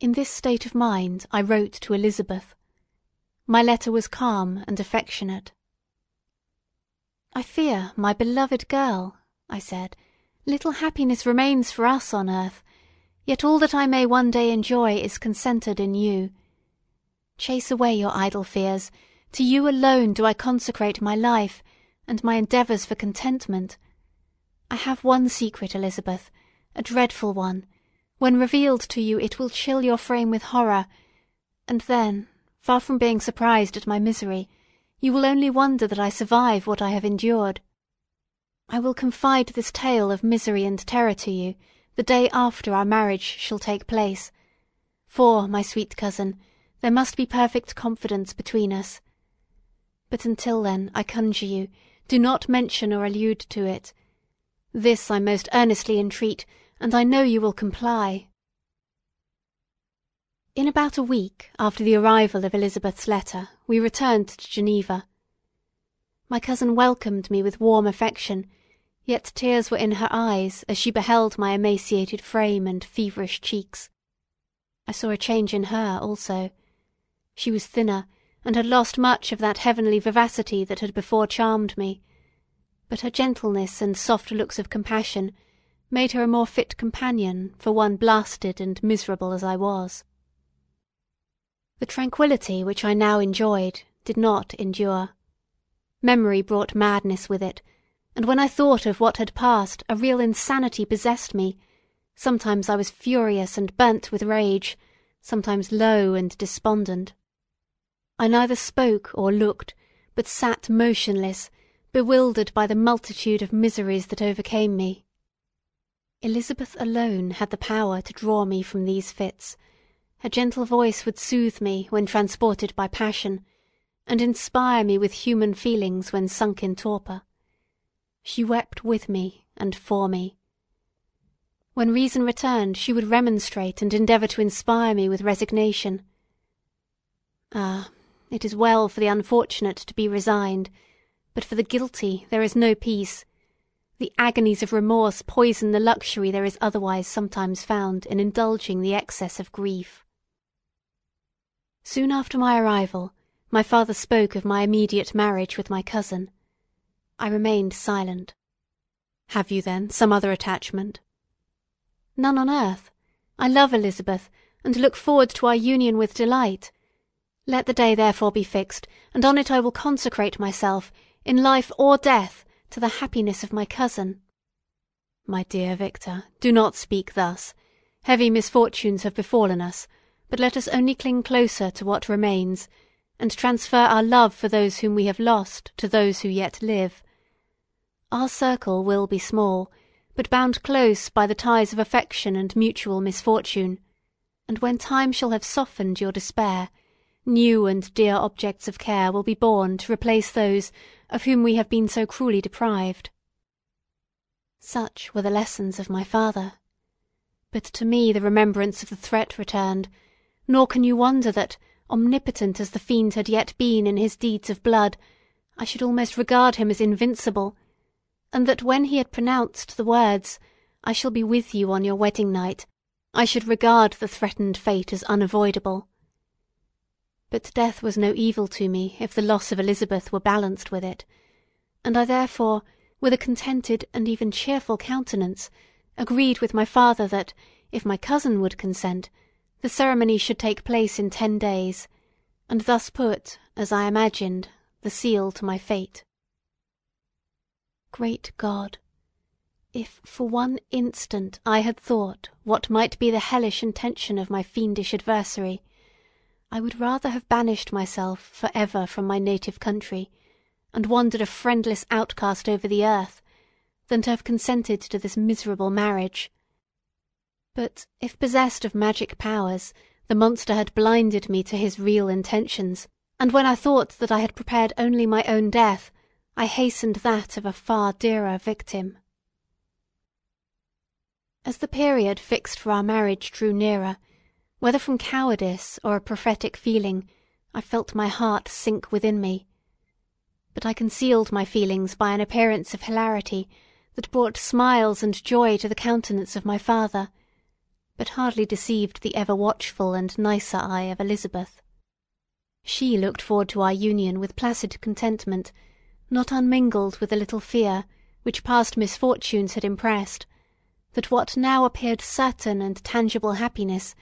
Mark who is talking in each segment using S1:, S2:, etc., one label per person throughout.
S1: In this state of mind I wrote to Elizabeth. My letter was calm and affectionate. "I fear, my beloved girl," I said, "little happiness remains for us on earth, yet all that I may one day enjoy is concentered in you. Chase away your idle fears; to you alone do I consecrate my life, and my endeavours for contentment. I have one secret, Elizabeth, a dreadful one; when revealed to you it will chill your frame with horror, and then, far from being surprised at my misery, you will only wonder that I survive what I have endured. I will confide this tale of misery and terror to you the day after our marriage shall take place, for, my sweet cousin, there must be perfect confidence between us. But until then, I conjure you, do not mention or allude to it. This I most earnestly entreat, and I know you will comply. In about a week after the arrival of Elizabeth's letter we returned to Geneva. My cousin welcomed me with warm affection, yet tears were in her eyes as she beheld my emaciated frame and feverish cheeks. I saw a change in her also. She was thinner, and had lost much of that heavenly vivacity that had before charmed me, but her gentleness and soft looks of compassion made her a more fit companion for one blasted and miserable as I was. The tranquillity which I now enjoyed did not endure. Memory brought madness with it, and when I thought of what had passed a real insanity possessed me; sometimes I was furious and burnt with rage, sometimes low and despondent. I neither spoke or looked, but sat motionless, bewildered by the multitude of miseries that overcame me. Elizabeth alone had the power to draw me from these fits; her gentle voice would soothe me when transported by passion, and inspire me with human feelings when sunk in torpor. She wept with me and for me. When reason returned she would remonstrate and endeavour to inspire me with resignation. Ah, it is well for the unfortunate to be resigned, but for the guilty there is no peace. The agonies of remorse poison the luxury there is otherwise sometimes found in indulging the excess of grief. Soon after my arrival, my father spoke of my immediate marriage with my cousin. I remained silent. "Have you, then, some other attachment?" "None on earth. I love Elizabeth, and look forward to our union with delight. Let the day therefore be fixed, and on it I will consecrate myself, in life or death, to the happiness of my cousin." "My dear Victor, do not speak thus. Heavy misfortunes have befallen us, but let us only cling closer to what remains, and transfer our love for those whom we have lost to those who yet live. Our circle will be small, but bound close by the ties of affection and mutual misfortune, and when time shall have softened your despair, new and dear objects of care will be born to replace those of whom we have been so cruelly deprived. Such were the lessons of my father. But to me the remembrance of the threat returned, nor can you wonder that, omnipotent as the fiend had yet been in his deeds of blood, I should almost regard him as invincible, and that when he had pronounced the words, "I shall be with you on your wedding night," I should regard the threatened fate as unavoidable. But death was no evil to me if the loss of Elizabeth were balanced with it, and I therefore, with a contented and even cheerful countenance, agreed with my father that, if my cousin would consent, the ceremony should take place in ten days, and thus put, as I imagined, the seal to my fate. Great God! If for one instant I had thought what might be the hellish intention of my fiendish adversary, I would rather have banished myself for ever from my native country, and wandered a friendless outcast over the earth, than to have consented to this miserable marriage. But if possessed of magic powers, the monster had blinded me to his real intentions, and when I thought that I had prepared only my own death, I hastened that of a far dearer victim. As the period fixed for our marriage drew nearer, whether from cowardice or a prophetic feeling, I felt my heart sink within me. But I concealed my feelings by an appearance of hilarity that brought smiles and joy to the countenance of my father, but hardly deceived the ever watchful and nicer eye of Elizabeth. She looked forward to our union with placid contentment, not unmingled with a little fear, which past misfortunes had impressed, that what now appeared certain and tangible happiness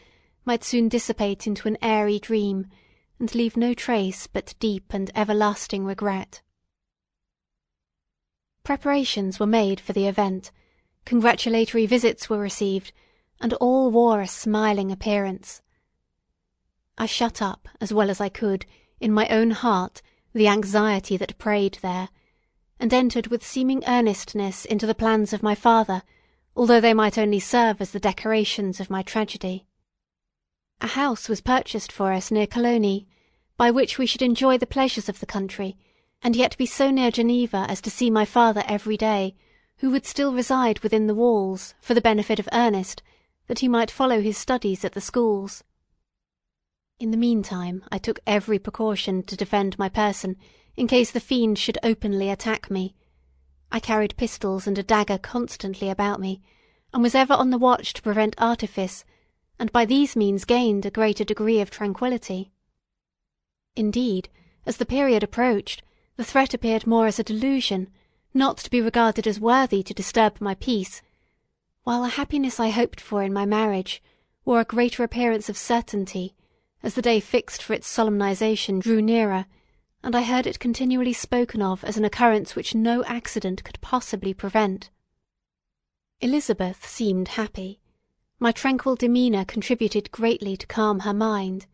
S1: might soon dissipate into an airy dream, and leave no trace but deep and everlasting regret. Preparations were made for the event, congratulatory visits were received, and all wore a smiling appearance. I shut up, as well as I could, in my own heart, the anxiety that preyed there, and entered with seeming earnestness into the plans of my father, although they might only serve as the decorations of my tragedy. A house was purchased for us near Cologny, by which we should enjoy the pleasures of the country, and yet be so near Geneva as to see my father every day, who would still reside within the walls, for the benefit of Ernest, that he might follow his studies at the schools. In the meantime I took every precaution to defend my person in case the fiend should openly attack me. I carried pistols and a dagger constantly about me, and was ever on the watch to prevent artifice, and by these means gained a greater degree of tranquillity. Indeed, as the period approached, the threat appeared more as a delusion, not to be regarded as worthy to disturb my peace, while the happiness I hoped for in my marriage wore a greater appearance of certainty as the day fixed for its solemnization drew nearer, and I heard it continually spoken of as an occurrence which no accident could possibly prevent. Elizabeth seemed happy. My tranquil demeanour contributed greatly to calm her mind.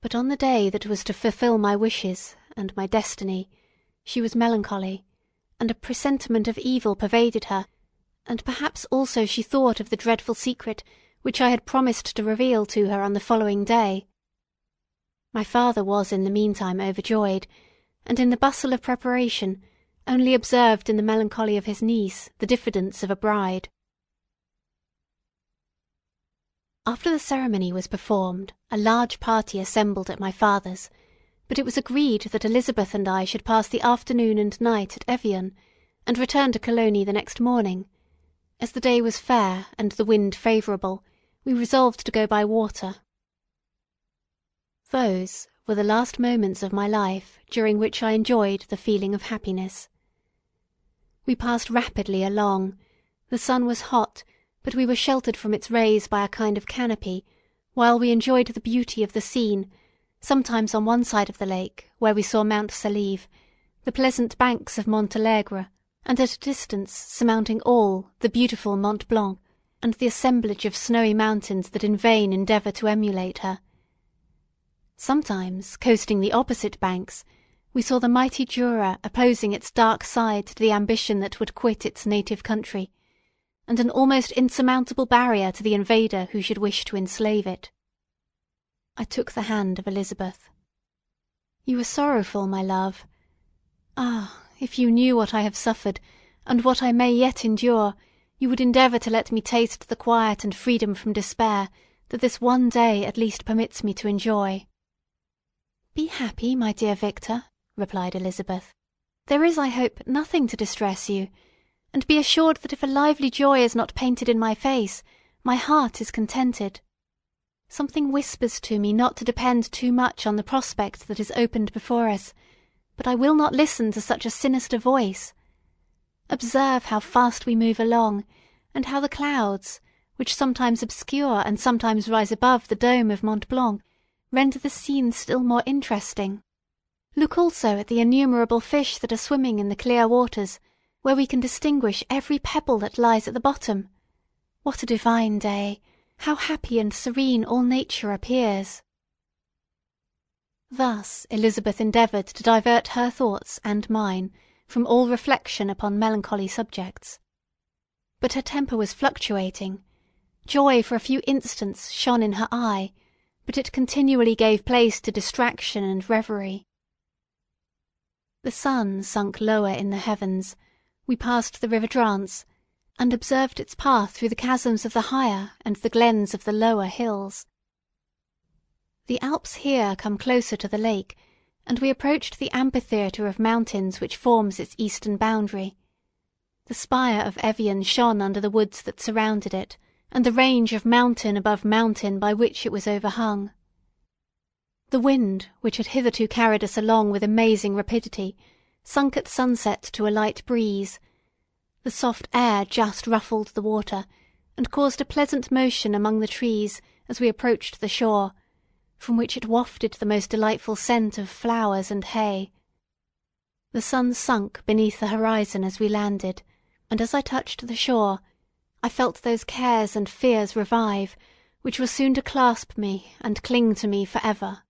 S1: But on the day that was to fulfil my wishes and my destiny, she was melancholy, and a presentiment of evil pervaded her, and perhaps also she thought of the dreadful secret which I had promised to reveal to her on the following day. My father was in the meantime overjoyed, and in the bustle of preparation only observed in the melancholy of his niece the diffidence of a bride. After the ceremony was performed, a large party assembled at my father's, but it was agreed that Elizabeth and I should pass the afternoon and night at Evian, and return to Cologny the next morning. As the day was fair and the wind favourable, we resolved to go by water. Those were the last moments of my life during which I enjoyed the feeling of happiness. We passed rapidly along. The sun was hot, but we were sheltered from its rays by a kind of canopy, while we enjoyed the beauty of the scene, sometimes on one side of the lake, where we saw Mount Saleve, the pleasant banks of Montalegre, and at a distance, surmounting all, the beautiful Mont Blanc, and the assemblage of snowy mountains that in vain endeavour to emulate her. Sometimes, coasting the opposite banks, we saw the mighty Jura opposing its dark side to the ambition that would quit its native country, and an almost insurmountable barrier to the invader who should wish to enslave it. I took the hand of Elizabeth. You are sorrowful, my love. Ah, if you knew what I have suffered, and what I may yet endure, you would endeavour to let me taste the quiet and freedom from despair that this one day at least permits me to enjoy. Be happy, my dear Victor, replied Elizabeth. There is, I hope, nothing to distress you, and be assured that if a lively joy is not painted in my face, my heart is contented. Something whispers to me not to depend too much on the prospect that is opened before us, but I will not listen to such a sinister voice. Observe how fast we move along, and how the clouds, which sometimes obscure and sometimes rise above the dome of Mont Blanc, render the scene still more interesting. Look also at the innumerable fish that are swimming in the clear waters, where we can distinguish every pebble that lies at the bottom. What a divine day! How happy and serene all nature appears! Thus Elizabeth endeavoured to divert her thoughts and mine from all reflection upon melancholy subjects. But her temper was fluctuating. Joy for a few instants shone in her eye, but it continually gave place to distraction and reverie. The sun sunk lower in the heavens. We passed the river Drance, and observed its path through the chasms of the higher and the glens of the lower hills. The Alps here come closer to the lake, and we approached the amphitheatre of mountains which forms its eastern boundary. The spire of Evian shone under the woods that surrounded it, and the range of mountain above mountain by which it was overhung. The wind, which had hitherto carried us along with amazing rapidity, sunk at sunset to a light breeze. The soft air just ruffled the water, and caused a pleasant motion among the trees as we approached the shore, from which it wafted the most delightful scent of flowers and hay. The sun sunk beneath the horizon as we landed, and as I touched the shore, I felt those cares and fears revive which were soon to clasp me and cling to me for ever.